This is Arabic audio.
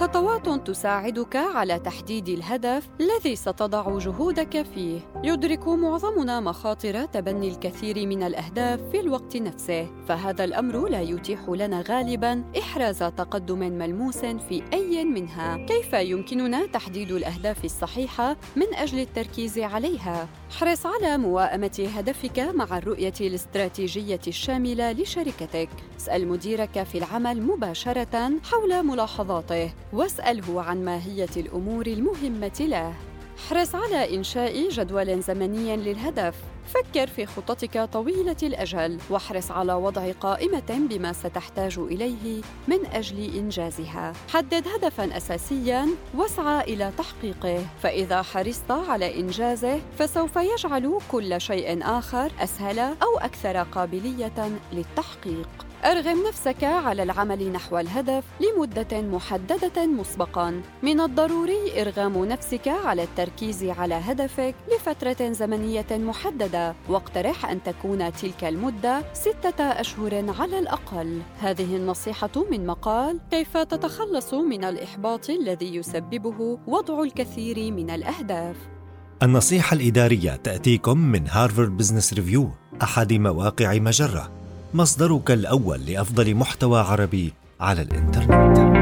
خطوات تساعدك على تحديد الهدف الذي ستضع جهودك فيه. يدرك معظمنا مخاطر تبني الكثير من الأهداف في الوقت نفسه فهذا الأمر لا يتيح لنا غالبا إحراز تقدم ملموس في أي منها. كيف يمكننا تحديد الأهداف الصحيحة من أجل التركيز عليها؟ احرص على مواءمة هدفك مع الرؤية الاستراتيجية الشاملة لشركتك. اسأل مديرك في العمل مباشرة حول ملاحظاته. واسأله عن ماهية الأمور المهمة له. احرص على إنشاء جدول زمني للهدف. فكر في خططك طويلة الأجل واحرص على وضع قائمة بما ستحتاج إليه من أجل إنجازها. حدد هدفاً أساسياً واسعى إلى تحقيقه، فإذا حرصت على إنجازه فسوف يجعل كل شيء آخر أسهل أو أكثر قابلية للتحقيق. أرغم نفسك على العمل نحو الهدف لمدة محددة مسبقا. من الضروري إرغام نفسك على التركيز على هدفك لفترة زمنية محددة. واقترح أن تكون تلك المدة ستة أشهر على الأقل. هذه النصيحة من مقال كيف تتخلص من الإحباط الذي يسببه وضع الكثير من الأهداف النصيحة الإدارية تأتيكم من Harvard Business Review أحد مواقع مجرة. مصدرك الأول لأفضل محتوى عربي على الإنترنت.